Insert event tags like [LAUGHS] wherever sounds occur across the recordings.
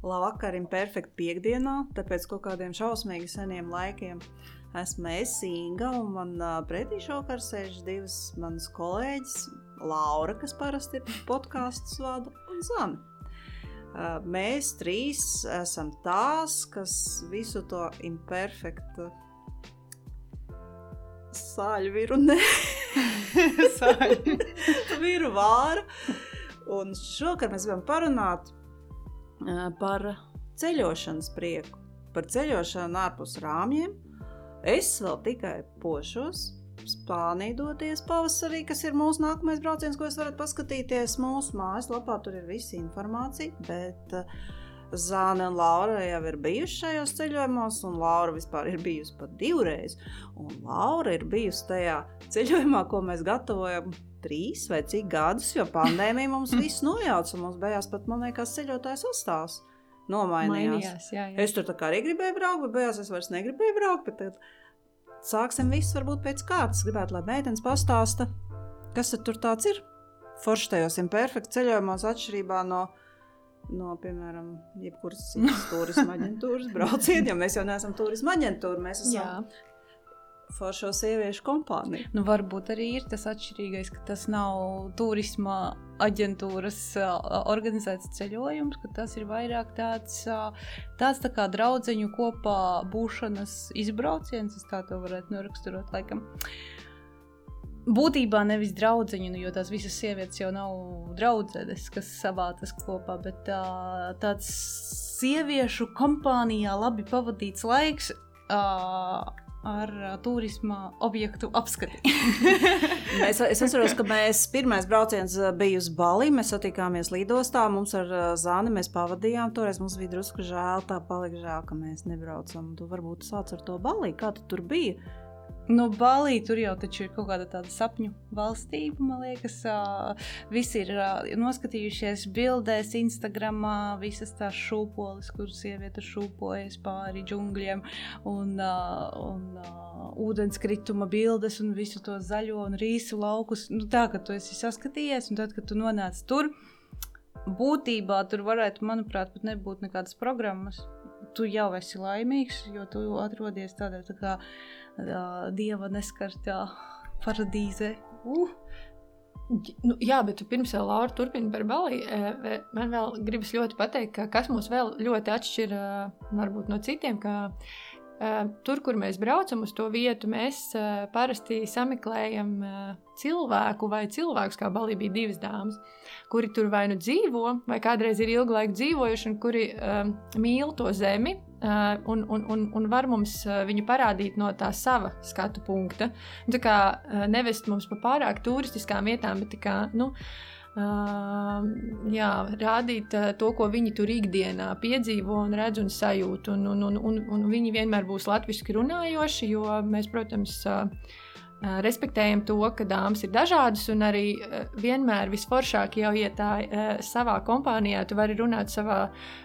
Labvakar, imperfekta piekdienā, tāpēc kaut kādiem šausmīgi seniem laikiem esmu es Inga, un man pretī šokar sēž divas manas kolēģis, Laura, kas parasti ir podkāstu vada, un Zana. Mēs trīs esam tās, kas visu to imperfektu sāļu viru, ne [LAUGHS] sāļu [LAUGHS] viru vāru. Un šokar mēs gribam parunāt par ceļošanas prieku, par ceļošanu ārpus rāmjiem. Es vēl tikai pošos. Spānija doties pavasarī, kas ir mūsu nākamais brauciens, ko jūs varat paskatīties mūsu mājaslapā. Tur ir visa informācija. Bet Zāne un Laura jau ir bijuši šajos ceļojumos, un Laura vispār ir bijusi pat divreiz. Un Laura ir bijusi tajā ceļojumā, ko mēs gatavojam trīs vai cik gadus, jo pandēmija mums [LAUGHS] viss nojauca. Mums beigās pat, man liekas, ceļotājs sastāvs nomainījās. Mainījās, jā, jā. Es tur arī gribēju braukt, bet beigās es vairs negribēju braukt. Bet sāksim visu varbūt pēc kārtas. Gribētu, lai meitenes pastāsta, kas tur tāds ir. Forši tajos imperfektos ceļojumos atšķirībā no no, piemēram, jebkuras citas [LAUGHS] turisma aģentūras braucienu, jo mēs jau neesam turisma aģentūra. Mēs esam Jā foršo sieviešu kompānija. Nu, varbūt arī ir tas atšķirīgais, ka tas nav turisma aģentūras organizēts ceļojums, ka tas ir vairāk tāds, tāds tā kā draudzeņu kopā būšanas izbrauciens, es tā to varētu noraksturot laikam. Būtībā nevis draudziņu, nu, jo tās visas sievietes jau nav draudzenes, kas savātas kopā, bet tā, tāds sieviešu kompānijā labi pavadīts laiks. Uh, ar turisma objektu apskati. [LAUGHS] mēs, es atceros, ka mēs pirmais brauciens bija uz Bali. Mēs satikāmies lidostā. Mums ar Zāni mēs pavadījām. Toreiz mums bija drusku žēl. Tā palika žēl, ka mēs nebraucam. Tu varbūt sāc ar to Bali. Kā tu tur biji? Nu, Balī tur jau ir kaut kāda tāda sapņu valstība, man liekas. Visi ir noskatījušies bildēs, Instagram, visas tās šūpoles, kuras sieviete šūpojas pāri džungļiem, un, un ūdenskrituma bildes, un visu to zaļo un rīsu laukus. Nu, tā, ka tu esi saskatījies, un tad, kad tu nonāc tur, būtībā tur varētu, manuprāt, pat nebūt nekādas programmas. Tu jau esi laimīgs, jo tu atrodies tādā tā kā dieva neskartā paradīzē. Uh! Nu, jā, bet pirms vēl Laura turpina par baliju. Man vēl gribas ļoti pateikt, ka kas mūs vēl ļoti atšķir varbūt no citiem, ka tur, kur mēs braucam uz to vietu, mēs parasti sameklējam cilvēku vai cilvēkus, kā balī bija divas dāmas, kuri tur vai nu dzīvo, vai kādreiz ir ilgu laiku dzīvojuši, un kuri mīl to zemi, un, un, un, un var mums viņu parādīt no tā sava skatu punkta. Un, tā kā nevest mums pa pārāk turistiskām vietām, bet kā, nu, uh, jā, rādīt to, ko viņi tur ikdienā piedzīvo un redz un sajūt. Un, un, un, un, un viņi vienmēr būs latviešu runājoši, jo mēs, protams, respektējam to, ka dāmas ir dažādas, un arī vienmēr visforšāk jau, ja tā savā kompānijā tu vari runāt savā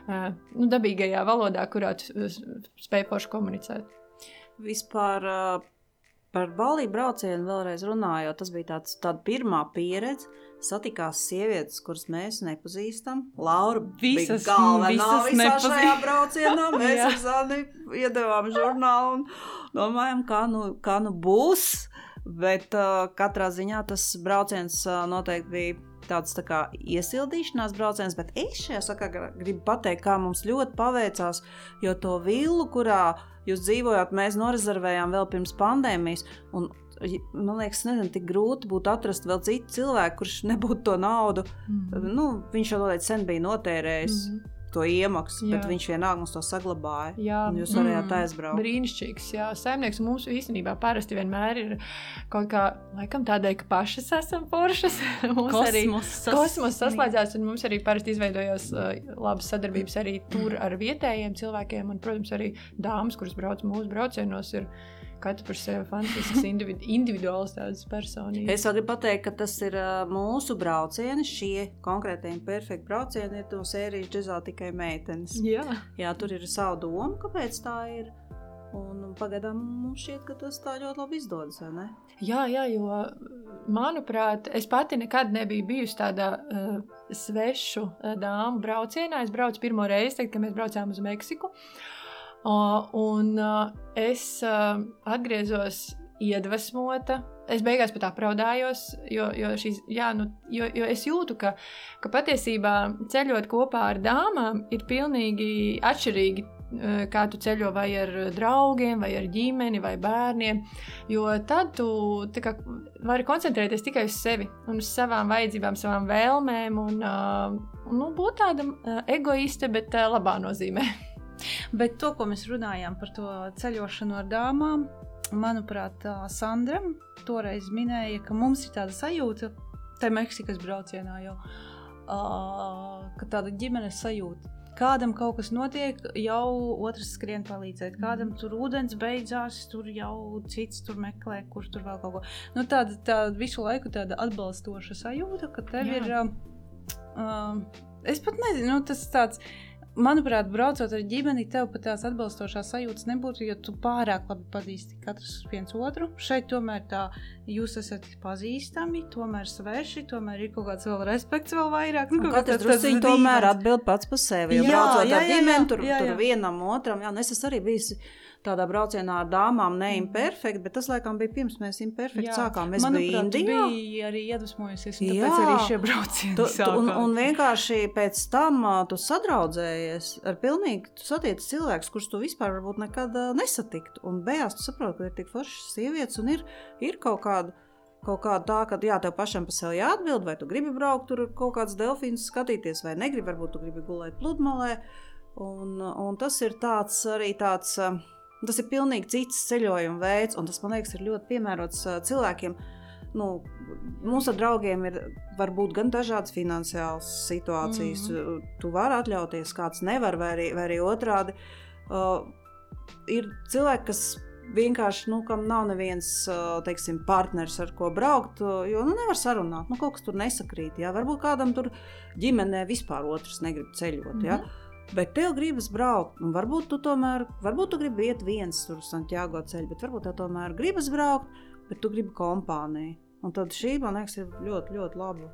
nu, dabīgajā valodā, kurā tu spēj forši komunicēt. Vispār par balīju braucienu vēlreiz runājot, tas bija tāds, tāda pirmā pieredze. Satikās sievietes, kuras mēs nepazīstam. Laura visas, bija galvenā visā nepazīst. šajā [LAUGHS] braucienā. Mēs ar Zani iedevām žurnālu un domājam, kā nu, kā nu būs. Bet uh, katrā ziņā tas brauciens uh, noteikti bija tāds tā kā iesildīšanās brauciens, bet es šajā sakarā gribu pateikt, kā mums ļoti paveicās, jo to vilnu, kurā jūs dzīvojat, mēs norezervējām vēl pirms pandēmijas. Un, man liekas, nezinu, tik grūti būtu atrast vēl citu cilvēku, kurš nebūtu to naudu. Mm -hmm. nu, viņš jau noteikti sen bija notērējis. Mm -hmm to iemaksu, jā. bet viņš vienalga mums to saglabāja. Jā, jūs varējāt mm, aizbraukt. Brīnišķīgs, jā, saimnieks mums īstenībā parasti vienmēr ir kaut kā, laikam tādēļ, ka pašas esam foršas. [LAUGHS] mums kosmos, arī kosmos saslēdzās, un mums arī parasti izveidojās uh, labas sadarbības arī tur ar vietējiem cilvēkiem, un, protams, arī dāmas, kuras brauc mūsu braucienos, ir Katra par sevi fantastisks, individu, individuāls tādas personības. Es vēl gribu pateikt, ka tas ir mūsu braucieni. Šie konkrētie perfekti braucieni ir no sērijas džezā tikai meitenes. Jā. Jā, tur ir savu domu, kāpēc tā ir. Un pagaidām mums šķiet, ka tas tā ļoti labi izdodas? Jā, jā, jo manuprāt, es pati nekad nebiju bijusi tādā uh, svešu dāmu braucienā. Es braucu pirmo reizi, tad, kad mēs braucām uz Meksiku. Uh, un es atgriezos iedvesmota. Es beigās pat apraudājos, jo, jo, šīs, jā, nu, jo, jo es jūtu, ka, ka patiesībā ceļot kopā ar dāmām ir pilnīgi atšķirīgi kā tu ceļo vai ar draugiem, vai ar ģimeni, vai bērniem. Jo tad tu kā, vari koncentrēties tikai uz sevi un uz savām vajadzībām, savām vēlmēm un uh, nu, būt tāda uh, egoiste, bet labā nozīmē. [LAUGHS] Bet to, ko mēs runājām par to ceļošanu ar dāmām, manuprāt, Sandra toreiz minēja, ka mums ir tāda sajūta, tā Meksikas braucienā jau, uh, ka tāda ģimenes sajūta Kādam kaut kas notiek, jau otrs skrien palīdzēt. Kādam tur ūdens beidzās, tur jau cits tur meklē, kur tur vēl kaut ko. Nu, tāda, tāda visu laiku tāda atbalstoša sajūta, ka tev Jā. ir. Uh, uh, es pat nezinu, nu, tas tāds manuprāt, braucot ar ģimeni, tev pat tās atbalstošās sajūtas nebūtu, jo tu pārāk labi pazīsti katrs viens otru. Šeit tomēr tā jūs esat pazīstami, tomēr sveši, tomēr ir kaut kāds vēl respekts, vēl vairāk. Nu, katrs drusciņš tomēr atbild pats par sevi. Jo jā, braucot jā, ar ģimeni, tur, jā, jā. tur vienam otram, jā, un es esmu arī bijis tādā braucienā ar dāmām neimperfekti, bet tas laikam bija pirms mēs imperfekti jā. sākām. Mēs Manuprāt, bijām Indijā. bija arī iedvesmojusies, un tāpēc jā. arī šie braucieni tu, tu, un, un vienkārši pēc tam tu sadraudzējies ar pilnīgi, tu satiec cilvēkus, kurus tu vispār varbūt nekad uh, nesatiktu. Un beigās tu saproti, ka ir tik foršas sievietes un ir, ir kaut kāda kaut kāda tā, ka jā, tev pašam par sevi jāatbild, vai tu gribi braukt tur kaut kāds delfīns skatīties, vai negribi, varbūt tu gribi gulēt pludmalē. Un, un tas ir tāds arī tāds. Uh, Tas ir pilnīgi cits ceļojuma veids, un tas man liekas, ir ļoti piemērots cilvēkiem. Nu, mums ar draugiem ir varbūt gan dažādas finansiālas situācijas. Mm -hmm. Tu vari atļauties, kāds nevar, vai arī, vai arī otrādi. Uh, ir cilvēki, kas vienkārši nu, kam nav neviens teiksim, partners, ar ko braukt, jo nu, nevar sarunāt. Nu, kaut kas tur nesakrīt. Jā. Varbūt kādam tur ģimenē vispār otrs negrib ceļot. Jā. Mm -hmm. Bet tev gribas braukt, un varbūt tu tomēr, varbūt tu gribi iet viens tur uz Santiago ceļu, bet varbūt tev tomēr gribas braukt, bet tu gribi kompāniju. Un tad šī, man liekas, ir ļoti, ļoti laba.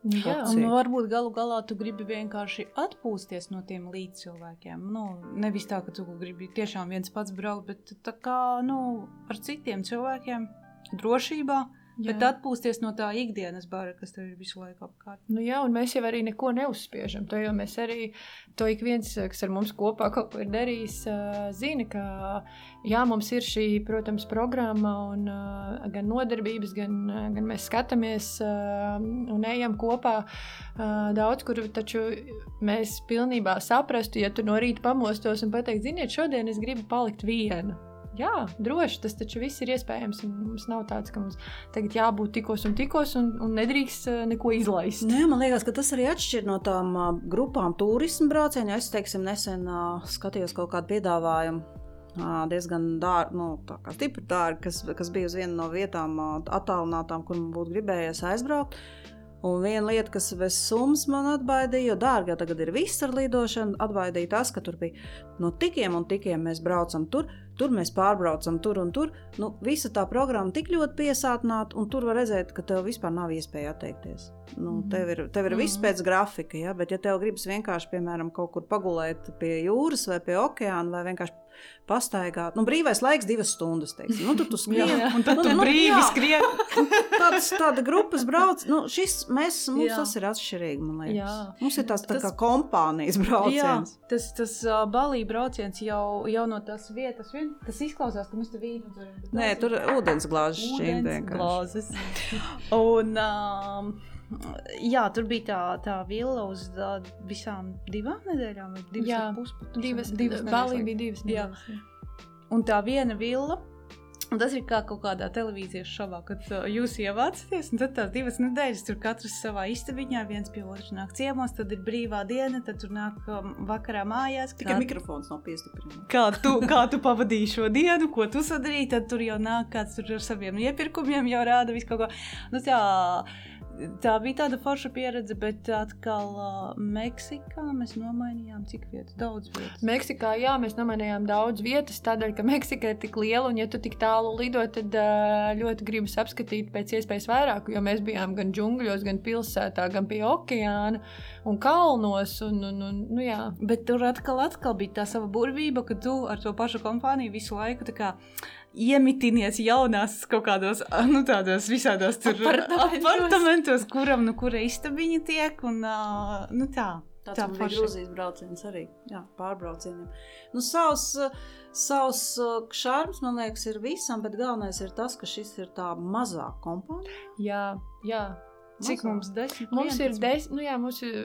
Jā, un varbūt galu galā tu gribi vienkārši atpūsties no tiem līdzcilvēkiem. Nu, nevis tā, ka tu gribi tiešām viens pats braukt, bet tā kā nu, ar citiem cilvēkiem drošībā Jā. Bet atpūsties no tā ikdienas bara, kas tev ir visu laiku apkārt. Nu jā, un mēs jau arī neko neuzspiežam. To jau mēs arī, to ik viens, kas ar mums kopā kaut ko ir darījis, zina, ka jā, mums ir šī, protams, programma un gan nodarbības, gan, gan mēs skatāmies un ejam kopā daudz, kur taču mēs pilnībā saprastu, ja tu no rīta pamostos un pateikt, ziniet, šodien es gribu palikt viena Jā, droši tas taču viss ir iespējams. Mums nav tāds, ka mums tagad jābūt tikos un tikos, un, un nedrīkst uh, neko izlaist. Nē, man liekas, ka tas arī atšķir no tām grupām turismu braucieniem. Es teiksim, nesen skatījos kaut kādu piedāvājumu. Diezgan dārgi, nu, tā kā stipri dārgi, kas, kas bija uz vienu no vietām, attālinātām, kur man būtu gribējies aizbraukt. Un viena lieta, kas bez summas man atbaidīja, jo dārgi jau tagad ir viss ar lidošanu, atbaidīja tas, ka tur bija no tikiem un tikiem mēs braucam tur tur mēs pārbraucam, tur un tur. Nu, visa tā programma tik ļoti piesātināta, un tur var redzēt, ka tev vispār nav iespēja atteikties. Nu, mhm. tev ir, tev ir viss mhm. pēc grafika, ja? bet, ja tev gribas vienkārši, piemēram, kaut kur pagulēt pie jūras vai pie okeāna, vai vienkārši pastaigāt. Nu, brīvais laiks divas stundas. Teiksim. Nu, [LAUGHS] tur tu skrien, jā, un tad nu, tu nu, brīvi jā. skrien. [LAUGHS] Tāds, tāda grupas brauc. Nu, šis, mēs, mums jā. tas ir atšķirīgi, man liekas. Jā. Mums ir tās tā tas, kā kompānijas brauciens. Jā, tas, tas uh, balī brauciens jau, jau no tās vietas, vien, tas izklausās, ka mums tur vīnu dzeram. Nē, tur ūdens glāzes šķiet vienkārši. un, um, Jā, tur bija tā, tā vila uz tā, visām divām nedēļām, vai divas jā, puspusdienas. Divas, divas, Balī bija divas nedēļas. Jā. Un tā viena vila. Un tas ir kā kaut kādā televīzijas šovā, kad uh, jūs ievācaties, un tad tās divas nedēļas tur katrs savā istabiņā, viens pie otra nāk ciemos, tad ir brīvā diena, tad tur nāk um, vakarā mājās. Tikai kā, mikrofons nav piestiprināts. Kā tu, kā tu pavadīji šo dienu, ko tu sadarīji, tad tur jau nāk kāds tur ar saviem iepirkumiem, jau rāda visu kaut ko. Nu, tā, tā bija tāda forša pieredze, bet atkal uh, Meksikā mēs nomainījām cik vietas, daudz vietas. Meksikā, jā, mēs nomainījām daudz vietas, tādēļ, ka [LAUGHS] Meksika ir tik liela, un ja tu tik tālu lido, tad uh, ļoti gribas apskatīt pēc iespējas vairāk, jo mēs bijām gan džungļos, gan pilsētā, gan pie okeāna un kalnos, un, un, un nu jā. Bet tur atkal, atkal bija tā sava burvība, ka tu ar to pašu kompāniju visu laiku tā kā iemitinies jaunās kaut kādos, nu, tādos visādos tur Apartamentos. kuram, nu, kura istabiņa tiek, un, uh, nu, tā. Tāds Tā bija. Grūzijas brauciens arī. Jā, pārbraucieniem. Nu, savs, uh, savs uh, šarms, man liekas, ir visam, bet galvenais ir tas, ka šis ir tā mazā kompānija. Jā, jā. Cik Mazā. mums desmit? Mums ir 11? desmit, nu jā, mums ir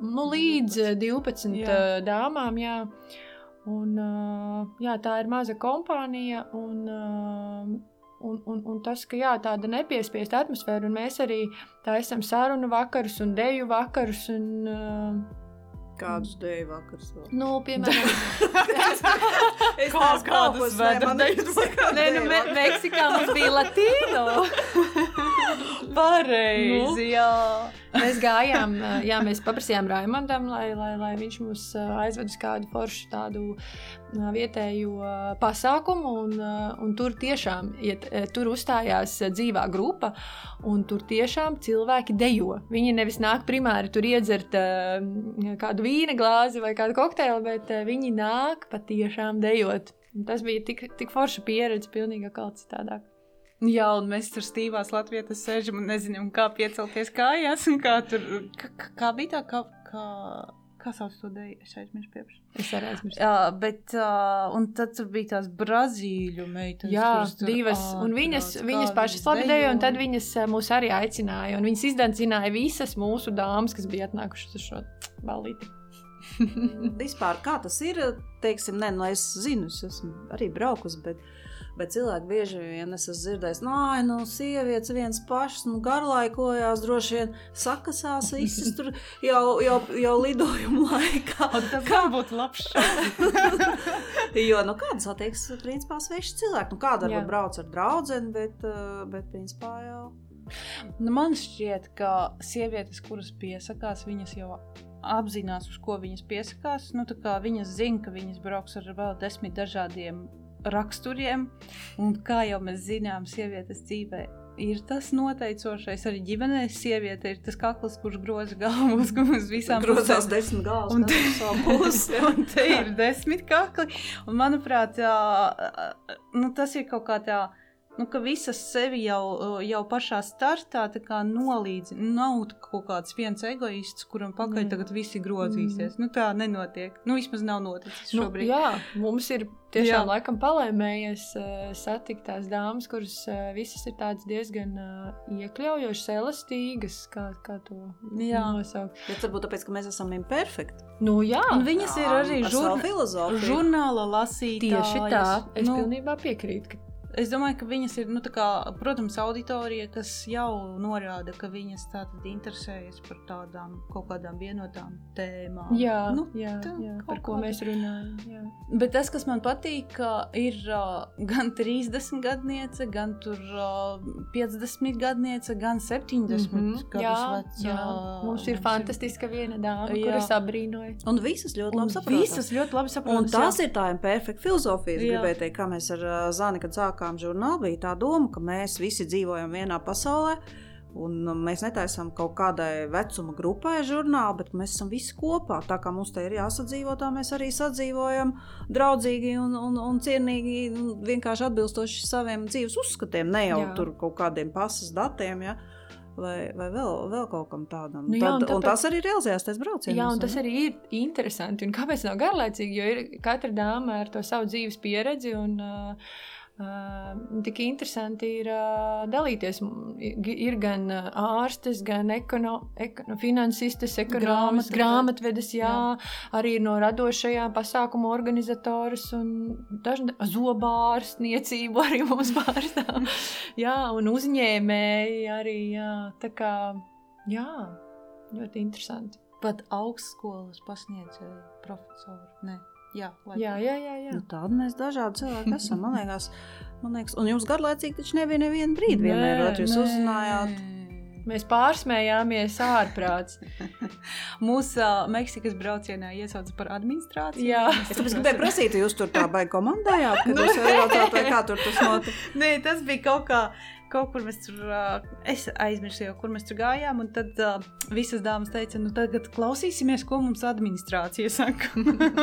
nu, līdz eh, 12 Jā. jā. dāmām. Jā. Un, jā, tā ir maza kompānija. Un, Un, un, un tas, ka jā, tāda nepiespiesta atmosfēra, un mēs arī tā esam sarunu vakarus un deju vakarus. Un, Kādus dēļu vakars vēl? nu, piemēram, [LAUGHS] Es Kā- neesmu kādus man dejus ir- Nē, nu, Me Meksikā mums bija Latīno. Pareizi, jā. Mēs gājām, jā, mēs paprasījām Raimondam, lai, lai, lai viņš mūs aizved uz kādu foršu tādu ā, pasākumu. Un, un tur tiešām ja, t- ā, tur uzstājās dzīvā grupa, un tur tiešām cilvēki dejo. Viņi nevis nāk primāri tur iedzert kādu vīna glāzi vai kādu kokteili, bet viņi nāk patiešām dejot. Un Tas bija tik, tik forša pieredze, pilnīgi kā citādāk. Jā, un mēs tur stīvās Latvijas sēžam un nezinām, kā piecelties kājās. un Kā, tur, kā, kā- kā bija tā, kā, kā, kā sauc to dēļu? Es aizmirsu pieprasīt. Es arī aizmirsu. Jā, bet uh, un tad tur bija tās brazīļu meitenes. Jā, kuras tur divas. Un viņas, ātrās, viņas pašas labi dejo, un tad viņas mūs arī aicināja. Un viņas izdevināja visas mūsu dāmas, kas bija atnākušas uz šo balīti. Vispār kā tas ir, teiksim, ne, nu es zinu, es esmu arī braukusi, bet, bet cilvēki bieži vien es esmu dzirdējis, no, nu, sievietes viens pašs, nu, garlaikojās, droši vien sakasās visas tur jau, jau, jau lidojuma laikā. [LAUGHS] Kā būtu labs. [LAUGHS] Jo, nu, kāda satiekas, principā, sveši cilvēki, nu, kāda varbūt brauc ar draudzeni, bet, eh, bet, principā, jau. Nu, man šķiet, ka sievietes, kuras piesakās, viņas jau apzinās, uz ko viņas piesakās. Nu, viņas zina, ka viņas brauks ar vēl desmit dažādiem raksturiem, un kā jau mēs zinām, sievietes dzīvē. Ir tas noteicošais arī ģimenē. Sieviete ir tas kakls, kurš groza galvu uz, uz visām Grozās desmit galvas, Un te- pusi. [LAUGHS] Un te ir desmit kakli. Un, manuprāt, tā, nu, tas ir kaut kā tā. Nu, ka visas sevi jau, jau pašā startā tā kā nolīdz. Nav kaut kāds viens egoists, kuram pakaļ Mm. tagad visi grozīsies. Nu, tā nenotiek. Nu, vismaz nav noticis Nu, šobrīd. jā, mums ir tiešām Jā. laikam palēmējies uh, satikt tās dāmas, kuras uh, visas ir tādas diezgan uh, iekļaujošas, elastīgas, kā, kā to Jā. nosaukt. Bet varbūt tāpēc, ka mēs esam imperfekti. Nu, jā, Un viņas ir arī žurn žurnāla lasītājas. tieši tā. Es Nu, pilnībā piekrītu. Es domāju, ka viņas ir, nu, tā kā, protams, auditorija, kas jau norāda, ka viņas tātad interesējas par tādām kaut kādām vienotām tēmām. Jā, nu, jā, tā jā, par ko kāda- mēs runājam. Jā. Bet tas, kas man patīk, ir uh, gan 30 gadniece, gan tur, uh, 50 gadniece, gan 70 Mhm, gadus jā, veca. jā. Mums ir fantastiska viena dāma, Jā. kuras abrīnoja. Un visas ļoti labi saprot. visas ļoti labi saprot. Un tās ir tā imperfekta filozofija. Jā. gribēju teikt, kā mēs ar uh, Zani, kad sākām žurnālu, bija tā doma, ka mēs visi dzīvojam vienā pasaulē. Un mēs netaisām kaut kādai vecuma grupai žurnālu, bet mēs esam visi kopā. Tā kā mums te ir jāsadzīvot, tā mēs arī sadzīvojam draudzīgi un, un, un cienīgi, un vienkārši atbilstoši saviem dzīves uzskatiem, ne jau Jā. Tur kaut kādiem pasas datiem. Ja? Vai, vai vēl, vēl kaut kam tādam. Nu jā, un Tad, un tāpēc- tas arī realizējās tajos braucienos. Jā, un tas arī ir interesanti. Un kāpēc nav garlaicīgi? Jo ir katra dāma ar to savu dzīves pieredzi. Un, Uh, tik interesanti ir dalīties. Ir gan ārstes, gan ekono, ekono, finansistes, ekonomistas, Grāmatvedes. jā, jā. arī no radošajām pasākumu organizatoras un dažna zobārstniecību arī mums [LAUGHS] pārstāv. jā, un uzņēmēji arī, jā, tā kā, jā, ļoti interesanti. pat augstskolas pasniedzēji, profesori. Nē, jā, laikam. Jā, jā, jā. jā. Nu, tādi mēs dažādi cilvēki esam. Man liekas, man liekas un jums garlaicīgi taču nebija neviena brīdi. Vienmēr Nē, otru jūs nē. uzzinājāt. Mēs pārsmējāmies ārprāts. [LAUGHS] Mūsu uh, Meksikas braucienā iesauca par administrāciju. Jā. Es tāpēc gribēju prasīt, jūs tur tā baigi komandējāt, kad jūs [LAUGHS] ejāt, vai kā tur tas notika? Nē, tas bija kaut kā. Kaut kur mēs tur, uh, es aizmirsu, jau, kur mēs tur gājām. Un tad uh, visas dāmas teica, nu tagad klausīsimies, ko mums administrācija saka.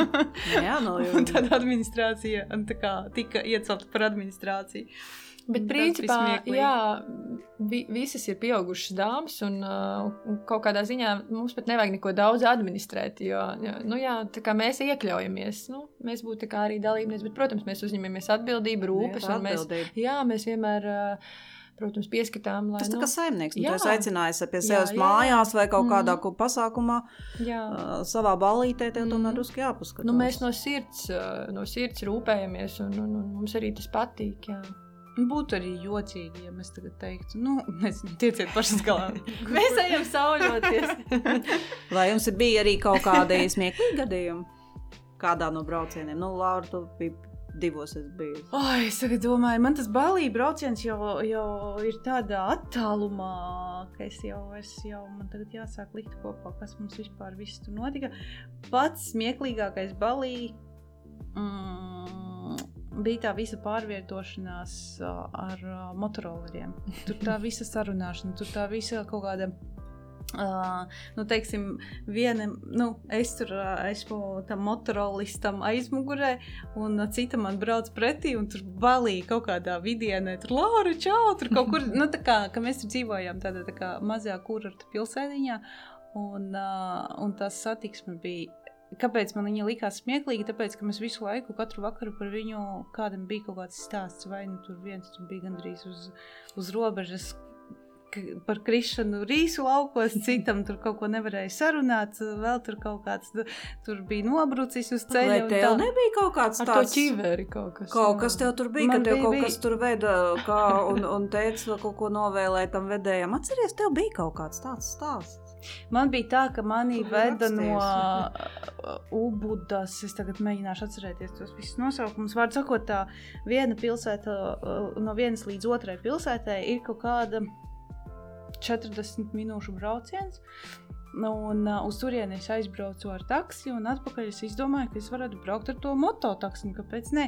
[LAUGHS] Jā, no un tad administrācija un tā kā, tika iecelta par administrāciju. Bet, principā, jā, vi, visas ir pieaugušas dāmas, un uh, kaut kādā ziņā mums pat nevajag neko daudz administrēt. Jo, jo nu, jā, tā kā mēs iekļaujamies, nu, mēs būtu tā kā arī dalībnieki, bet, protams, mēs uzņemamies atbildību, rūpes, un mēs, jā, mēs vienmēr, uh, protams, pieskatām, lai. Tas tā nu, kā saimnieks, nu, jā. tu esi aicinājis pie Jā, sevis jā, mājās vai kaut Mhm. kādā ko pasākumā, jā. uh, savā balītē, tev tomēr Mhm. drusku jāpaskatās. Nu, mēs no sirds, uh, no sirds rūpējamies, un, un, un mums arī tas patīk. Jā. Būtu arī jocīgi, ja mēs tagad teiktu, nu, nezinu, tieciet pašas galā. [LAUGHS] Mēs ejam sauļoties. [LAUGHS] Vai jums bija arī kaut kādi smieklīgi gadījumi? Kādā no braucieniem? Nu, Laura, tu biji divos es biju. Oh, es domāju, man tas balīja brauciens jau, jau ir tādā attālumā, ka es jau, es jau man tagad jāsāk likt kopā, kas mums vispār viss tur notika. Pats smieklīgākais balīja mm, bija tā visa pārvietošanās ar ā, motoroleriem. Tur tā visa sarunāšana, tur tā visa kaut kāda. Uh, nu, teiksim, viena, nu, es tur uh, esmu tam motorolistam aizmugurē, un uh, cita man brauc pretī, un tur balīja kaut kādā vidienē, tur Laura, čau, tur kaut kur, nu, tā kā, ka mēs tur dzīvojām tādā tā kā mazajā kurorta pilsētiņā, un, uh, un tā satiksme bija. Kāpēc man viņa likās smieklīga? Tāpēc, ka mēs visu laiku, katru vakaru par viņu kādam bija kaut kāds stāsts, vai nu tur viens tur bija gandrīz uz, uz robežas, par krišanu rīsu laukos, citam tur kaut ko nevarēja sarunāt, vēl tur kaut kāds tur bija nobrucis uz ceļa. Vai un tev tā. nebija kaut kāds tāds ķiveri kaut kas. Kaut kas tev tur bija, Man ka tev bija- kaut bija. kas tur veida, kā, un, un teica, kaut ko novēlēt tam vedējam. Atceries, tev bija kaut kāds tāds stāsts. Man bija tā, ka mani Kur veda no uh, Ubudas. Es tagad mēģināšu atcerēties tos visus nosaukumus. Vārds sakot, tā viena pilsēta, uh, no vienas līdz otrai pilsētai ir kaut kāda 40 minūšu brauciens. Nu, Un uh, uz turieni es aizbraucu ar taksi, un atpakaļ es izdomāju, ka es varētu braukt ar to mototaksi. Kāpēc ne?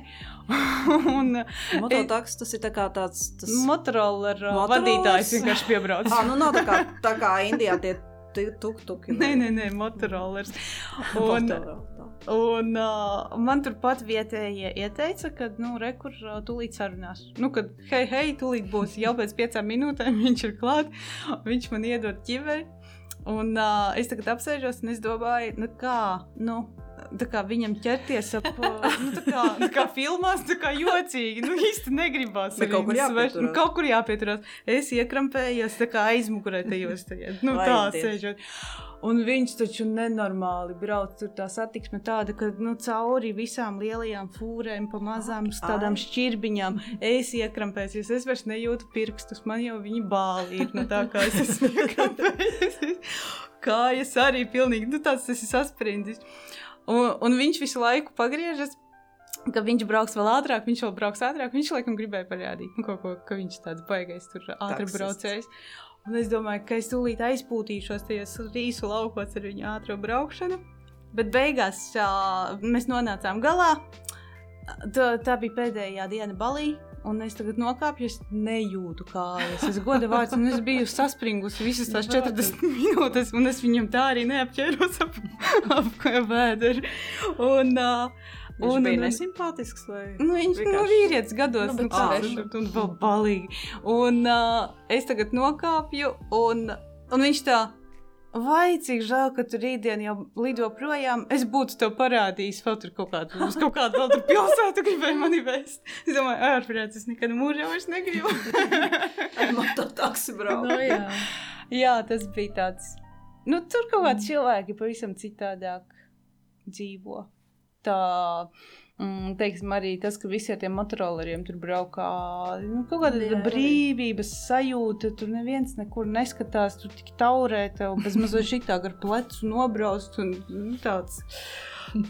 [LAUGHS] un Mototaks tas ir tā tāds. Tas... Motorola Motorolas? vadītājs vienkārši piebrauc. [LAUGHS] Ah, nu nav tā kā, tā kā [LAUGHS] Indijā tie tuk-tuki. Nē, nē, nē, motorolers. Un, Un uh, man turpat vietējie ieteica, ka, nu, rekur, uh, tūlīt sarunās. Nu, kad, hei, hei, tūlīt būs jau pēc piecām minūtēm, [LAUGHS] viņš ir klāt, viņš man iedod ķiveri. Un uh, es tagad apsēžos un es domāju, nu, kā, nu, kā viņam ķerties ap, uh, nu, tā kā, tā kā filmās, tā kā jocīgi, nu, īsti negribās. Bet kaut kur jāpieturās. Nu, kaut kur jāpieturās. Es iekrampējos, tā kā aizmugurē tajos, tajā, nu, Vai tā sēžot. Un viņš taču nenormāli brauc. Tur tā satiksme tāda, ka nu, cauri visām lielajām fūrēm, pa mazām Ak, tādām ai. šķirbņām. Es iekrampējos, es vairs nejūtu pirkstus. Man jau viņi bāli ir. Nu, tā kā es esmu [LAUGHS] iekrampējies. Kājas arī pilnīgi nu, tāds tas ir sasprindzis. Un, un viņš visu laiku pagriežas. Ka viņš brauks vēl ātrāk, viņš vēl brauks ātrāk. Viņš laikam gribēja parādīt, nu, kaut ko, ka viņš tāds baigais, tur Taksists. braucējs. Un es domāju, ka es tūlīt aizpūtīšos tajos rīsu laukos ar viņu ātrā braukšanu. Bet beigās ā, mēs nonācām galā. Tā, tā bija pēdējā diena balī. Un es tagad nokāpu, es nejūtu kājas. Es godu vārdu, un es biju saspringusi visas tās 40 [LAUGHS] minūtes, un es viņam tā arī neapķēros ap, ap vēderi. Un, uh, Viņš Un- bija un- nesimpātisks vai? Nu, viņš ir Vienkārši- vīrietis gados, Nu, nu, svešs. un, un vēl balīgi. Un uh, es tagad nokāpju, un, un viņš tā. Vai cik žēl, ka tu rītdien jau lido projām? Es būtu to parādījis. Vēl tur kaut kādu, uz kaut kādu vēl tur pilsētu gribēju mani vēst. Es domāju, ārprāts, es nekad mūžā vairs negribu. Ar mototaksi braukt. Nu, jā. Jā, tas bija tāds. Nu, tur kaut kādi cilvēki pavisam citādāk dzīvo. Tā, mm, teiksim, arī tas, ka visi ar tiem motoroleriem tur braukā, nu, kaut kāda Jā, brīvības sajūta. Tur neviens nekur neskatās, tur tik taurē, tev bez mazliet [LAUGHS] šitā gar plecu nobraust un nu, tāds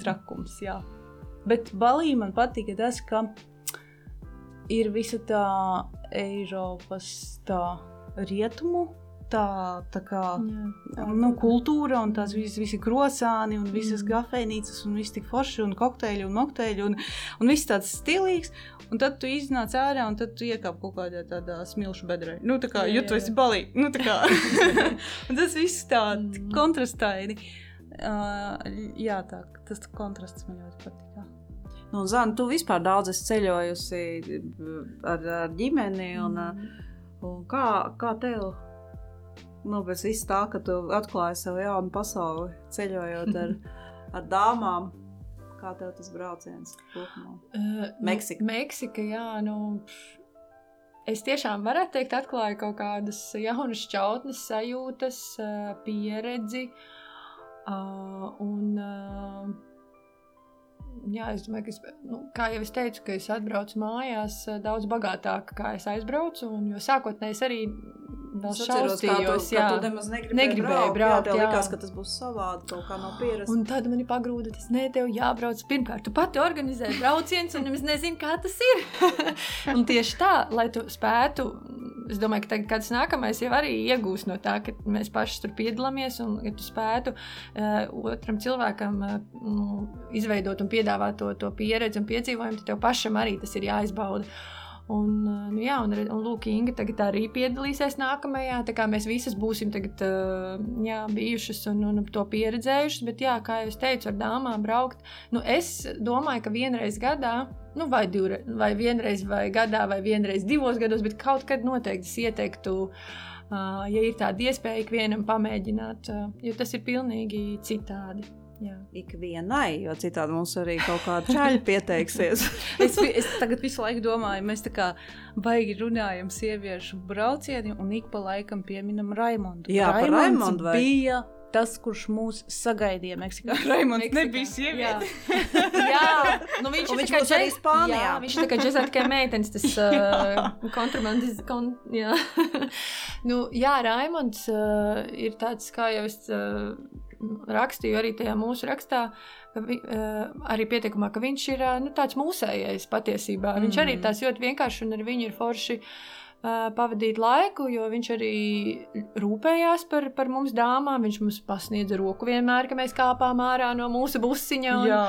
trakums, jā. Bet Balī man patika tas, ka ir visa tā Eiropas tā rietumu. Tā, tā kā jā, nu, kultūra un tās visas visi krosāni un visas mm. kafejnīcas un viss tik forši un kokteļi un mokteļi un, un viss tāds stilīgs. Un tad tu iznāc ārā un tad tu iekāp kaut kādā tādā smilšu bedrē. Nu, tā kā, jā, jo tu esi balī. Nu, tā kā. [LAUGHS] un tas viss tā mm. kontrastaini. Uh, jā, tā, tas kontrasts man ļoti patīk. Nu, Zana, tu vispār daudz esi ceļojusi ar, ar ģimeni. Un, mm. un kā, kā tev? Nu, pēc viss tā, ka tu atklāji savu jaunu pasauli, ceļojot ar, [LAUGHS] ar dāmām. Kā tev tas brauciens kopumā? Uh, Meksika. Nu, Meksika, jā, nu, es tiešām varētu teikt, atklāju kaut kādas jaunas šķautnes, sajūtas, pieredzi. Uh, un, uh, jā, es domāju, ka, es, nu, kā jau es teicu, ka es atbraucu mājās eh, daudz bagātāk, kā es aizbraucu. Un, jo sākotnēji es arī vēl šausmījos, jā, tu nemaz negribēji, negribēju braukt. braukt jā, jā. likās, ka tas būs savādi, kaut kā no [GASPS] pieredzes. Un tad man ir pagrūda, tas ne, tev jābrauc. Pirmkārt, tu pati organizē brauciens, un nemaz nezini, kā tas ir. [LAUGHS] un tieši tā, lai tu spētu es domāju, ka tagad, kāds nākamais jau arī iegūs no tā, ka mēs paši tur piedalāmies un ka tu spētu uh, otram cilvēkam uh, nu, izveidot un piedāvāt to, to pieredzi un piedzīvojumu, tad tev pašam arī tas ir jāizbauda. Un, uh, nu, jā, un, un Lūk, Inga tagad arī piedalīsies nākamajā. Tā kā mēs visas būsim tagad, uh, jā, bijušas un, un to pieredzējušas. Bet, jā, kā jau teicu, ar dāmām braukt. Nu, es domāju, ka vienreiz gadā nu, vai, divre, vai vienreiz vai gadā, vai vienreiz divos gados, bet kaut kad noteikti es ieteiktu, uh, ja ir tāda iespēja ikvienam pamēģināt, uh, jo tas ir pilnīgi citādi. Jā. Ikvienai, jo citādi mums arī kaut kāda čaļa pieteiksies. [LAUGHS] es, es tagad visu laiku domāju, mēs tā kā baigi runājam sieviešu braucieni un ik pa laikam pieminam Raimondu. Jā, Raimonds Raimondu vai... bija tas, kurš mūs sagaidīja Meksikā. [LAUGHS] Raimonds Meksikā. nebija sieviete. Jā, [LAUGHS] jā. Nu, viņš, viņš būs arī Spānijā. Jā, viņš tā kā džezēt tikai meitenes, tas uh, kontrabandis. Kon, jā. nu, jā, Raimonds uh, ir tāds, kā jau es uh, rakstīju arī tajā mūsu rakstā, ka vi, uh, arī pieteikumā, ka viņš ir uh, nu, tāds mūsējais patiesībā. Viņš mm. arī ir tās ļoti vienkārši un ar viņu ir forši. Uh, pavadīt laiku, jo viņš arī rūpējās par, par mums dāmām. Viņš mums pasniedza roku vienmēr, kad mēs kāpām ārā no mūsu busiņa. Un, Jā,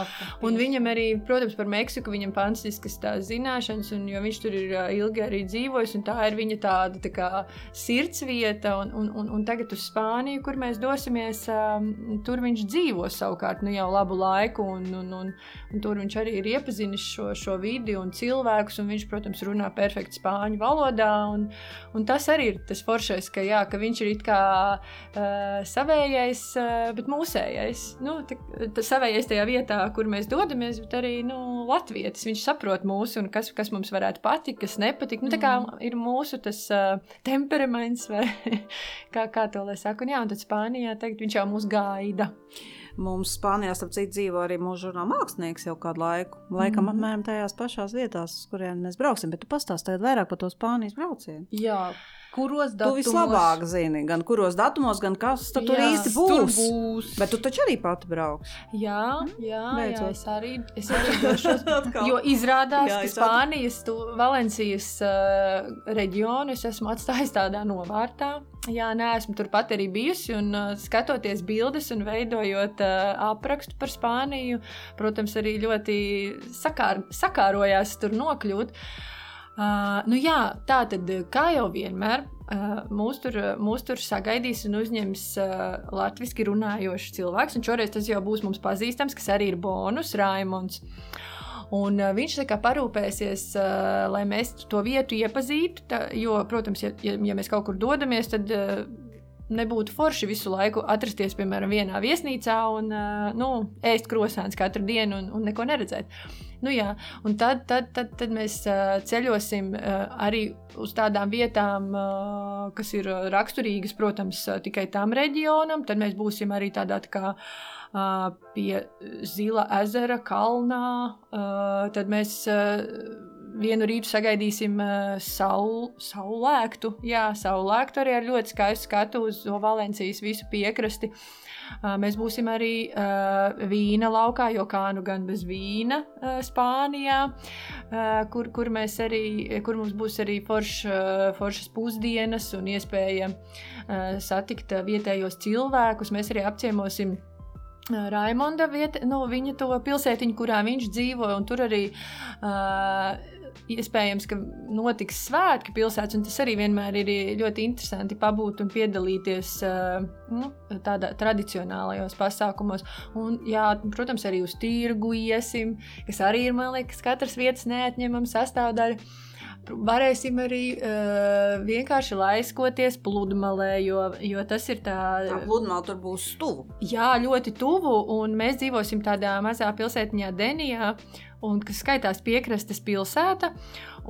un viņam arī, protams, par Meksiku viņam fantastiskas zināšanas, un viņš tur ir ilgi arī dzīvojis, un tā ir viņa tāda tā kā sirdsvieta. Un, un, un, un tagad uz Spāniju, kur mēs dosimies, tur viņš dzīvo savukārt nu, jau labu laiku, un, un, un, un tur viņš arī ir iepazinis šo, šo vidi un cilvēkus, un viņš, protams, runā perfekti spāņu valodā Un, un tas arī ir tas foršais, ka, jā, ka viņš ir it kā uh, savējais, uh, bet mūsējais. Nu, tas savējais tajā vietā, kur mēs dodamies, bet arī nu, latvietis. Viņš saprot mūsu un kas, kas mums varētu patikt, kas nepatīk. Nu, tā kā mm. ir mūsu tas uh, temperaments, vai [LAUGHS] kā, kā to lai saka. Un, jā, un tad Spānijā teikt, viņš jau mūs gaida. Mums Spānijā, starp citu, dzīvo arī mūsu žurnāla mākslinieks jau kādu laiku. Laikam, mm -hmm. apmēram tajās pašās vietās, uz kuriem mēs brauksim. Bet tu pastāstīji vairāk par to Spānijas braucienu. Jā, kuros datumos. Tu vislabāk zini, gan kuros datumos, gan kas tur jā, īsti būs. Tur būs. Bet tu taču arī pati brauks. Jā, jā, Beidzot. jā es arī, es arī [LAUGHS] došos. jo izrādās, jā, ka Spānijas, tu, Valencijas uh, reģionu es esmu atstājis tādā novārtā. Jā, nē, esmu turpat arī bijusi un uh, skatoties bildes un veidojot uh, aprakstu par Spāniju, protams, arī ļoti sakār, sakārojās tur nokļūt. Uh, Uh, nu jā, tā tad, kā jau vienmēr, uh, mūs, tur, mūs tur sagaidīs un uzņems uh, latviešu runājošs cilvēks. Un šoreiz tas jau būs mums pazīstams, kas arī ir bonus Raimons. Un, uh, viņš kā, parūpēsies, uh, lai mēs to vietu iepazītu. Tā, jo, protams, ja, ja, ja mēs kaut kur dodamies, tad uh, nebūtu forši visu laiku atrasties, piemēram, vienā viesnīcā un nu, ēst krosāns katru dienu un, un neko neredzēt. Nu, jā, un tad, tad, tad, tad mēs ceļosim arī uz tādām vietām, kas ir raksturīgas, protams, tikai tam reģionam. Tad mēs būsim arī tādā tā kā pie Zila ezera kalnā. Tad mēs vienu rītu sagaidīsim uh, saul, saulēktu. Jā, saulēktu arī ar ļoti skaistu skatu uz Valencijas visu piekrasti. Uh, mēs būsim arī uh, vīna laukā, jo kā nu gan bez vīna uh, Spānijā, uh, kur, kur, arī, kur mums būs arī forš, uh, foršas pusdienas un iespēja uh, satikt vietējos cilvēkus. Mēs arī apciemosim Raimonda vieta, nu, viņa to pilsētiņu, kurā viņš dzīvo, un tur arī uh, iespējams, ka notiks svētki pilsētas, un tas arī vienmēr ir ļoti interesanti pabūt un piedalīties uh, nu, tādā tradicionālajos pasākumos. Un, jā, protams, arī uz tirgu iesim, kas arī ir, man liekas, katras vietas neatņemama sastāvdaļa varēsim arī uh, vienkārši laiskoties pludmalē, jo, jo tas ir tā. Tā pludmale tur būs tuvu. Jā, ļoti tuvu, un mēs dzīvosim tādā mazā pilsētiņā Denijā, un, kas skaitās piekrastes pilsēta.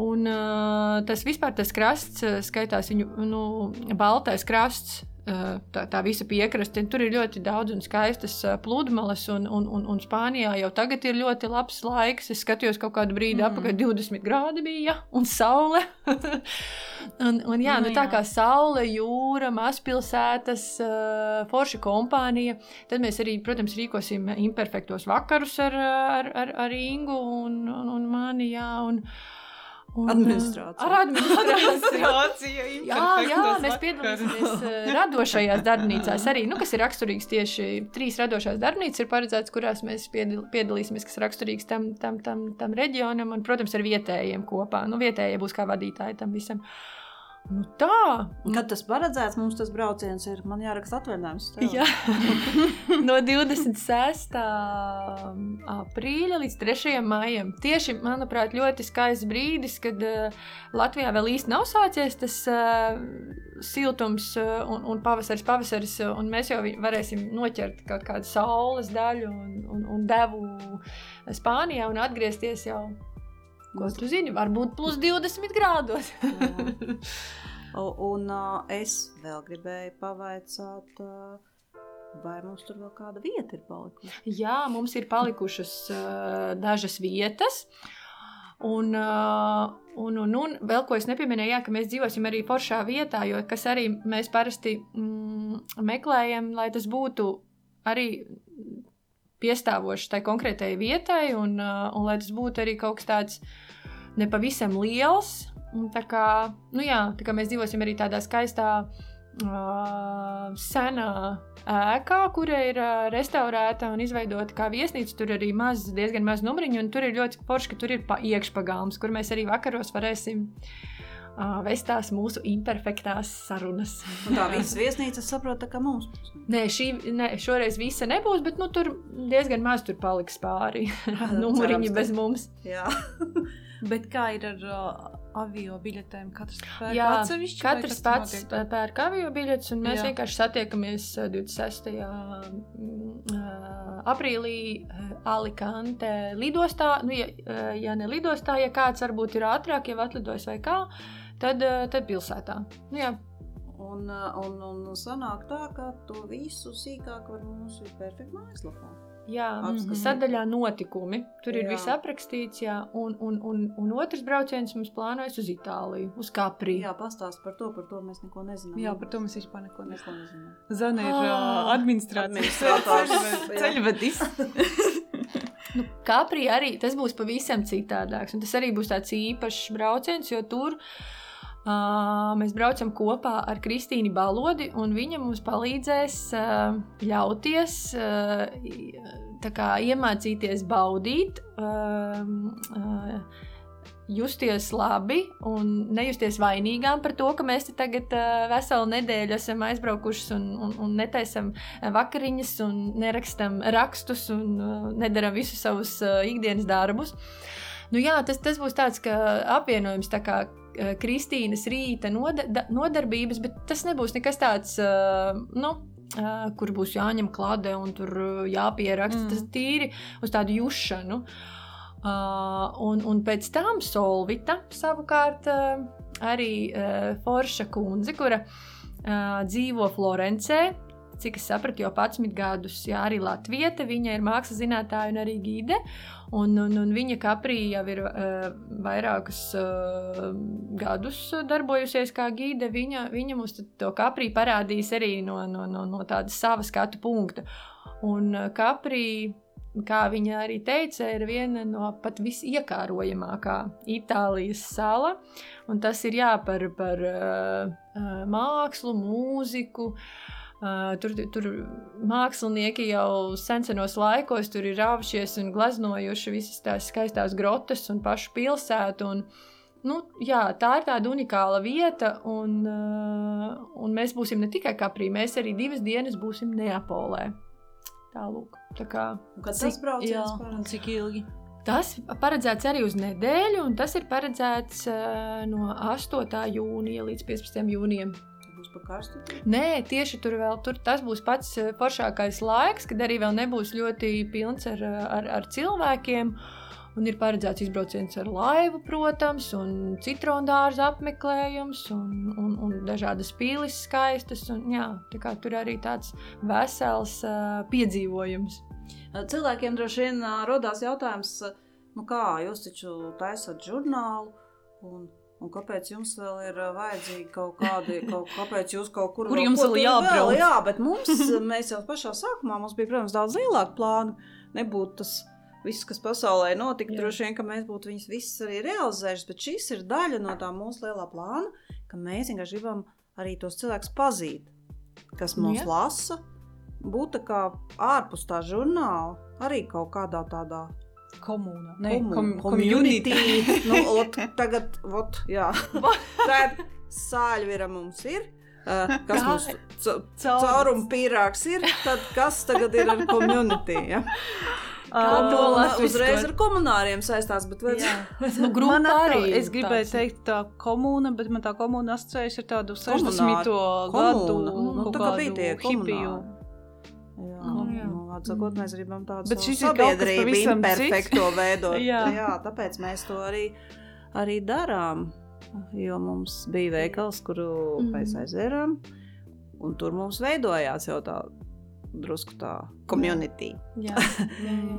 Un, uh, tas vispār tas krasts skaitās viņu nu, baltais krasts tā, tā visa piekraste. Tur ir ļoti daudz un skaistas pludmales, un, un, un, un Spānijā jau tagad ir ļoti labs laiks. Es skatījos kaut kādu brīdi, mm. apakaļ 20 grādi bija, un saule. [LAUGHS] un, un jā, nu, nu, tā kā saule, jūra, mazpilsētas, uh, forša kompānija, tad mēs arī, protams, rīkosim imperfektos vakarus ar, ar, ar, ar Ingu un, un, un mani. Jā, un, Un, administrācija. Ar administrāciju. [LAUGHS] jā, jā, mēs piedalīsimies radošajās darbnīcās arī, nu, kas ir raksturīgs tieši trīs radošās darbnīcas, ir paredzēts, kurās mēs piedalīsimies, kas raksturīgs tam, tam, tam, tam reģionam un, protams, ar vietējiem kopā. Nu, vietējie būs kā vadītāji tam visam. Uh, Nu tā. Kad tas paredzēts, mums tas brauciens ir. Man jāraksta atvaļinājums. Jā, [LAUGHS] no 26. aprīļa līdz 3. maijam. Tieši, manuprāt, ļoti skaists brīdis, kad uh, Latvijā vēl īsti nav sācies tas uh, siltums uh, un, un pavasaris, pavasaris, un mēs jau varēsim noķert kaut kādu saules daļu un, un, un devu Spānijā un atgriezties jau Ko tu zini? Varbūt plus 20 grādos. [LAUGHS] un uh, es vēl gribēju pavaicāt. Uh, Vai mums tur vēl kāda vieta ir palikusi? Jā, mums ir palikušas uh, dažas vietas. Un, uh, un, un, un vēl ko es nepieminēju, jā, ka mēs dzīvosim arī foršā vietā, jo kas arī mēs parasti mm, meklējam, lai tas būtu arī piestāvošs tai konkrētajai vietai, un, uh, un lai tas būtu arī kaut kas tāds nepavisam liels. Tā kā, nu jā, tā kā mēs dzīvosim arī tādā skaistā, uh, senā ēkā, kura ir uh, restaurēta un izveidota kā viesnīca. Tur arī maz, diezgan maz numuriņu, un tur ir ļoti forši, ka tur ir iekšpagāms, kur mēs arī vakaros varēsim uh, vest tās mūsu imperfektās sarunas. Un tā visas viesnīcas saprot, ka mums. Nē, šī, ne, šoreiz visa nebūs, bet nu, tur diezgan maz tur paliks pāri. [LAUGHS] Numuriņi bez mums. Jā. [LAUGHS] Bet kā ir ar uh, avio biļetēm? Katrs pērk Jā, atsevišķi. Katrs pats pērk avio biļetes, un mēs Jā. vienkārši satiekamies 26. Uh, aprīlī uh, Alicante lidostā. Nu, ja, uh, ja ne lidostā, ja kāds varbūt ir ātrāk, jau atlidojis vai kā, tad, tad pilsētā. Nu, jā. Un, un, un sanāk tā, ka to visu sīkāk var mūsu perfekta mājaslapā. Jā, mm -hmm. sadaļā notikumi. Tur ir jā. viss aprakstīts, jā, un, un, un, un otrs brauciens mums plānojas uz Itāliju, uz Capri. Jā, pastāst par to, par to mēs neko nezinām. Jā, par to mēs vispār neko nezinām. Zana ir uh, administrācijas ceļvedis. [LAUGHS] nu, Capri arī tas būs pavisam citādāks, un tas arī būs tāds īpašs brauciens, jo tur Uh, mēs braucam kopā ar Kristīnu Balodi, un viņa mums palīdzēs uh, ļauties, uh, kā, iemācīties baudīt, justies labi un nejusties vainīgām par to, ka mēs te tagad veselu nedēļu esam aizbraukuši un, un, un netaisam vakariņas, un nerakstam rakstus un nedaram visus savus ikdienas darbus. Nu, jā, tas, tas būs tāds apvienojums. Tā kā, Kristīnas rīta nodarbības, bet tas nebūs nekas tāds, eh, nu, eh, kur būs jāņem klade un tur jāpieraksta. Mm. Tas tīri uz tādu jušanu. Un, un pēc tam Solvita savukārt arī Forša kundze, kura dzīvo Florencē, cik es sapratu, jau 11 gadus, jā, arī Latvieta. Viņa ir mākslas zinātnē un arī gide. Un, un, un viņa kaprī jau ir uh, vairākus uh, gadus darbojusies kā gide. Viņa, viņa mums to kaprī parādīs arī no, no, no, no tāda sava skatu punkta. Un uh, kaprī kā viņa arī teica, ir viena no pat visiekārojamākā Itālijas sala. Un tas ir jā, par, par uh, mākslu, mūziku. Uh, tur, tur mākslinieki jau senos laikos tur ir rāvušies un gleznojuši visas tās skaistās grotas un pašu pilsētu. Un, nu, jā, tā ir tāda unikāla vieta, un, uh, un mēs būsim ne tikai Kaprī, mēs arī divas dienas būsim Neapolē. Tālūk. Tā kā, Kad Cik- tas brauciens un cik ilgi? tas paredzēts arī uz nedēļu, un tas ir paredzēts uh, no 8. jūnija līdz 15. jūnijam. Pa karstu. Nē, tieši tur vēl tur, tas būs pats eh, foršākais laiks, kad arī vēl nebūs ļoti pilns ar, eh, ar, ar cilvēkiem. Un ir paredzēts izbrauciens ar laivu, protams, un citrondārza apmeklējums, un, un, un dažādas pīlis skaistas. Un, jā, tur arī tāds vesels uh, piedzīvojums. Cilvēkiem droši vien rodās jautājums, nu kā jūs taču taisat žurnālu, un, un kāpēc jums vēl ir vajadzīgi kaut kādi, kaut, kāpēc jūs kaut kur Kur vēl- jums vēl jābrauc? Jā, bet mums, [LAUGHS] mēs jau pašā sākumā, mums bija, protams, daudz lielāki plāni. Nebūtu tas viss, kas pasaulē notika, Jā. droši vien, ka mēs būtu viņus visus arī realizējuši, bet šis ir daļa no tā mūsu lielā plāna, ka mēs vienkārši gribam arī tos cilvēkus pazīt, kas Nu, mūs jā. lasa, būt tā kā ārpus tā žurnāla, arī kaut kādā tādā Komunā. Nē, komu- kom, community. community. nu, ot, tagad, ot, jā. Tad sāļvira mums ir. Uh, kas Kā- mums cauruma pīrāgs ir, tad kas tagad ir ar community? Ja? Komuna uzreiz ar komunāriem saistās, bet Jā. Nu, atkal, arī es gribēju tāds. teikt, tā komūna, bet man tā komūna asociējas ar tādu 60. Komunāri. gadu Komūna. Nu, tā kā bija tie hipiju. Jā, Nu, jā. nu, atsakot, mēs gribam tādu Bet sabiedrību imperfekto [LAUGHS] veidot. Jā. jā, tāpēc mēs to arī, arī darām. Jo mums bija veikals, kuru Mm. mēs aizvērām, un tur mums veidojās jau tā drusku tā [LAUGHS] jā.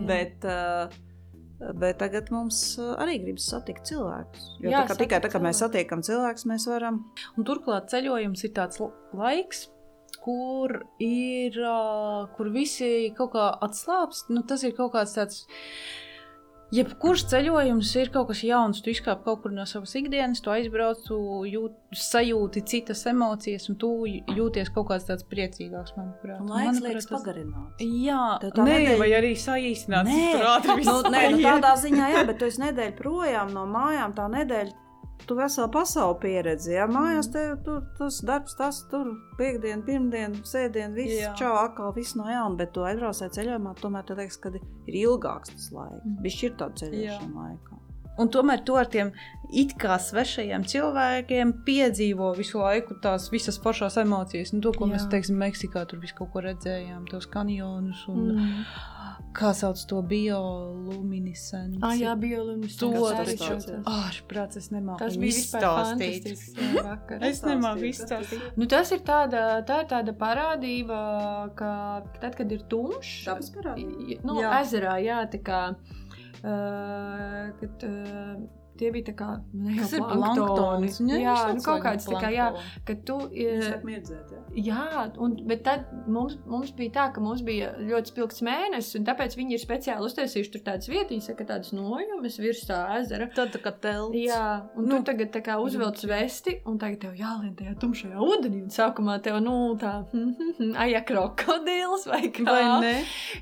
Bet, uh, bet tagad mums uh, arī gribas satikt cilvēkus. Jo Jā, tā, tikai tā, kā mēs satiekam cilvēkus, mēs varam. Un turklāt ceļojums ir tāds laiks, kur ir, kur visi kaut kā atslābst. Nu, tas ir kaut kāds tāds. Jebkurš ceļojums ir kaut kas jauns. Tu izkāp kaut kur no savas ikdienas, tu aizbrauc, tu jūt, sajūti citas emocijas, un tu jūties kaut kāds tāds priecīgāks, manuprāt. Laiks manuprāt, liekas tas- pagarināts. Jā, Tev tā nē, nedēļa- vai arī saīsināt. Nē, nu, nē, nu, tādā ziņā, jā, bet tu esi nedēļu projām no mājām. Tā nedēļa, tu veselu pasauli pieredzi. Jā, mājās tev tur tas darbs, tas tur piekdiena, pirmdiena, sēdiena, viss Jā. čau, atkal viss no jauna. Bet tu aizbraucēji ceļojumā, tomēr tev liekas, ka ir ilgāks tas laiks. Mhm. Viņš ir tāds ceļošana laikā. Un tomēr to ar tiem it kā svešajiem cilvēkiem piedzīvo visu laiku tās visas foršās emocijas. Un to, ko Jā. mēs teiksim, Meksikā tur visu kaut ko redzējām, tos kanjonus un mm. Kā sauc to bioluminescenci. Ah, jā, bioluminescence. To taču ārprāts es nemāku Tas bija izstāstīt. [LAUGHS] Es nemāku izstāstīt. Nu, tas ir tāda, tā ir tāda parādība, ka tad, kad ir tumšs, Dabas parādība? nu, Jā. ezerā, jā, tā kā, kad, uh, tie bija tā kā, ne jau Tas ir planktoni. planktons. Jā, nu, kaut kāds tā kā, jā, ka tu, Viņš uh, sāk mirdzēt, jā. Jā, un, bet tad mums, mums bija tā, ka mums bija ļoti spilgts mēnesis, un tāpēc viņi ir speciāli uztaisījuši tur tādas vietiņas, ka tādas nojumes virs tā ezera. Tad tā kā telts. Jā, un nu, tu tagad tā kā uzvelc vesti, un tagad tev jālien tajā tumšajā ūdenī. Un sākumā tev, nu, tā, aja krokodils vai kā. Vai ne?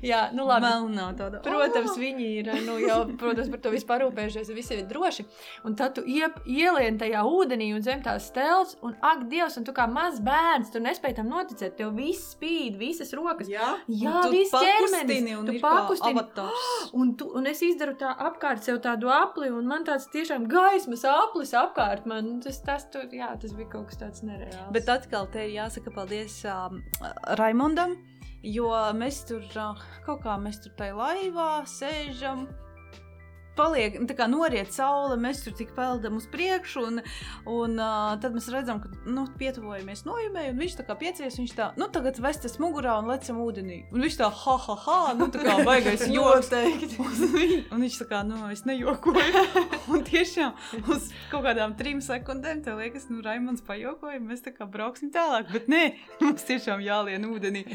Jā, nu labi. Melnā tāda. Protams, viņi ir nu, jau protams, par to visu parūpējušies, un visi ir droši. Un tad tu iep, ielien tajā ūdenī un zem tās stēles, un ak, Dievs, un tu kā mazs bērns, tu nespēj tam noticēt. Tev viss spīd, visas rokas. Jā, Jā, tu viss ķermenis. un Tu pakustini. [GASPS] Un, tu, un es izdaru tā apkārt sev tādu apli, un man tāds tiešām gaismas aplis apkārt. Man tas, tas, tur, jā, tas bija kaut kas tāds nereāls. Bet atkal te ir jāsaka paldies um, Raimondam, jo mēs tur uh, kaut kā mēs tur tajā laivā sēžam. Paliek, tā kā noriet saule, mēs tur tik peldam uz priekšu, un, un uh, tad mēs redzam, ka nu, pietuvojamies nojumē, un viņš tā kā piecies, viņš tā, nu, tagad vestas mugurā un lecam ūdenī. Un viņš tā, ha, ha, ha, nu, tā kā baigais [LAUGHS] joks. un, un viņš tā kā, nu, es nejokoju. [LAUGHS] un tiešām uz kaut kādām trim sekundēm, tev liekas, nu, Raimons pajokoja, mēs tā kā brauksim tālāk, bet nē, [LAUGHS] mums tiešām jālien ūdenī.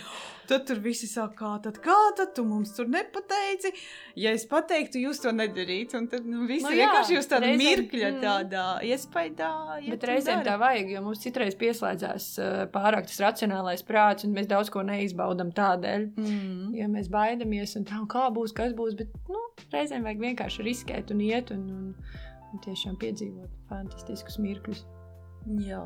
Tad tur visi saka, kā tad, kā tad, tu mums tur nepateici. Ja es pateiktu, jūs to nedarītu, un tad nu, visi Nu jā, vienkārši jūs tāda reizēm, mirkļa mm. tādā iespaidā. iet Bet reizēm tā vajag, jo mums citreiz pieslēdzās uh, pārāk tas racionālais prāts, un mēs daudz ko neizbaudām tādēļ. Mm. Ja mēs baidāmies, un tā, un kā būs, kas būs, bet nu, reizēm vajag vienkārši riskēt un iet un, un, un tiešām piedzīvot fantastiskus mirkļus. Jā.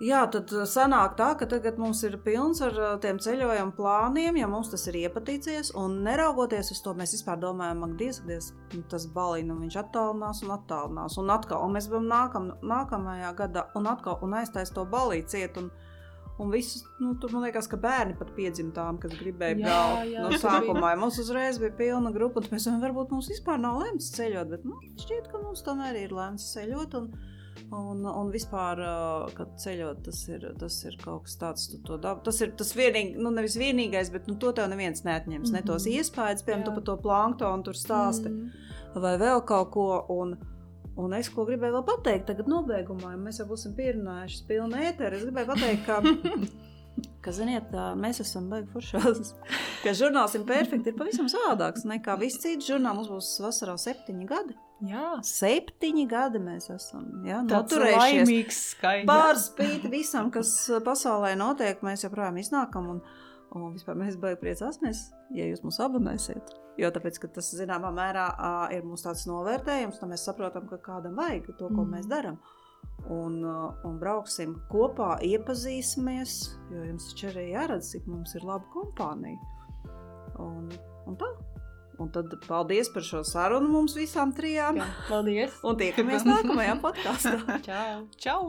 Jā, tad uh, sanāk tā, ka tagad mums ir pilns ar uh, tiem ceļojuma plāniem, ja mums tas ir iepatīcies. Un neraugoties uz to, mēs vispār domājam, ka diez, diez, nu, tas balīna viņš attālinās un attālinās. Un atkal, un mēs bijām nākam, nākamajā gadā un atkal un aiztais to balīti ciet. Un, Un visus, nu, tur man liekas, ka bērni pat piedzimtām, kas gribēja braukt. no sākumā mums uzreiz bija pilna grupa, un mēs domājam, varbūt mums vispār nav lemts ceļot, bet nu, šķiet, ka mums tomēr ir lemts ceļot. Un, Un, un vispār, kad ceļot, tas ir, tas ir kaut kas tāds, tu to dabu. Tas ir tas vienīgi, nu, nevis vienīgais, bet nu, to tev neviens neatņems. Mm -hmm. Ne tos Mhm. iespējas, piemēram, tu par to planktonu tur stāsti, Mm. mm. vai vēl kaut ko. Un, un es ko gribēju vēl pateikt, tagad nobeigumā, ja mēs jau būsim pierunājuši pilnu ēteru. Es gribēju pateikt, ka. [LAUGHS] Ka, ziniet, mēs esam beiguši foršās. [LAUGHS] Ka žurnāls ir perfekts, ir pavisam savādāks nekā visi citi žurnāli. Mums būs vasarā septiņi gadi. Jā, Septiņi gadi mēs esam Tāds noturējušies. laimīgs skaņas. Pār spīti visam, kas pasaulē notiek, mēs joprojām iznākam. Un, un vispār mēs baigi priecāsimies, ja jūs mūs abonēsiet. Jo tāpēc, tas zināmā mērā ir mūsu tāds novērtējums, tad mēs saprotam, ka kādam vajag to, ko Mm. mēs darām. Un, ā, un brauksim kopā, iepazīsimies, jo jums taču arī jāredz, cik mums ir laba kompānija. Un, un tā. Un tad paldies par šo sarunu mums visām trijām. jā. paldies! Un tiekamies [LAUGHS] nākamajā podkāstā. Čau! Čau!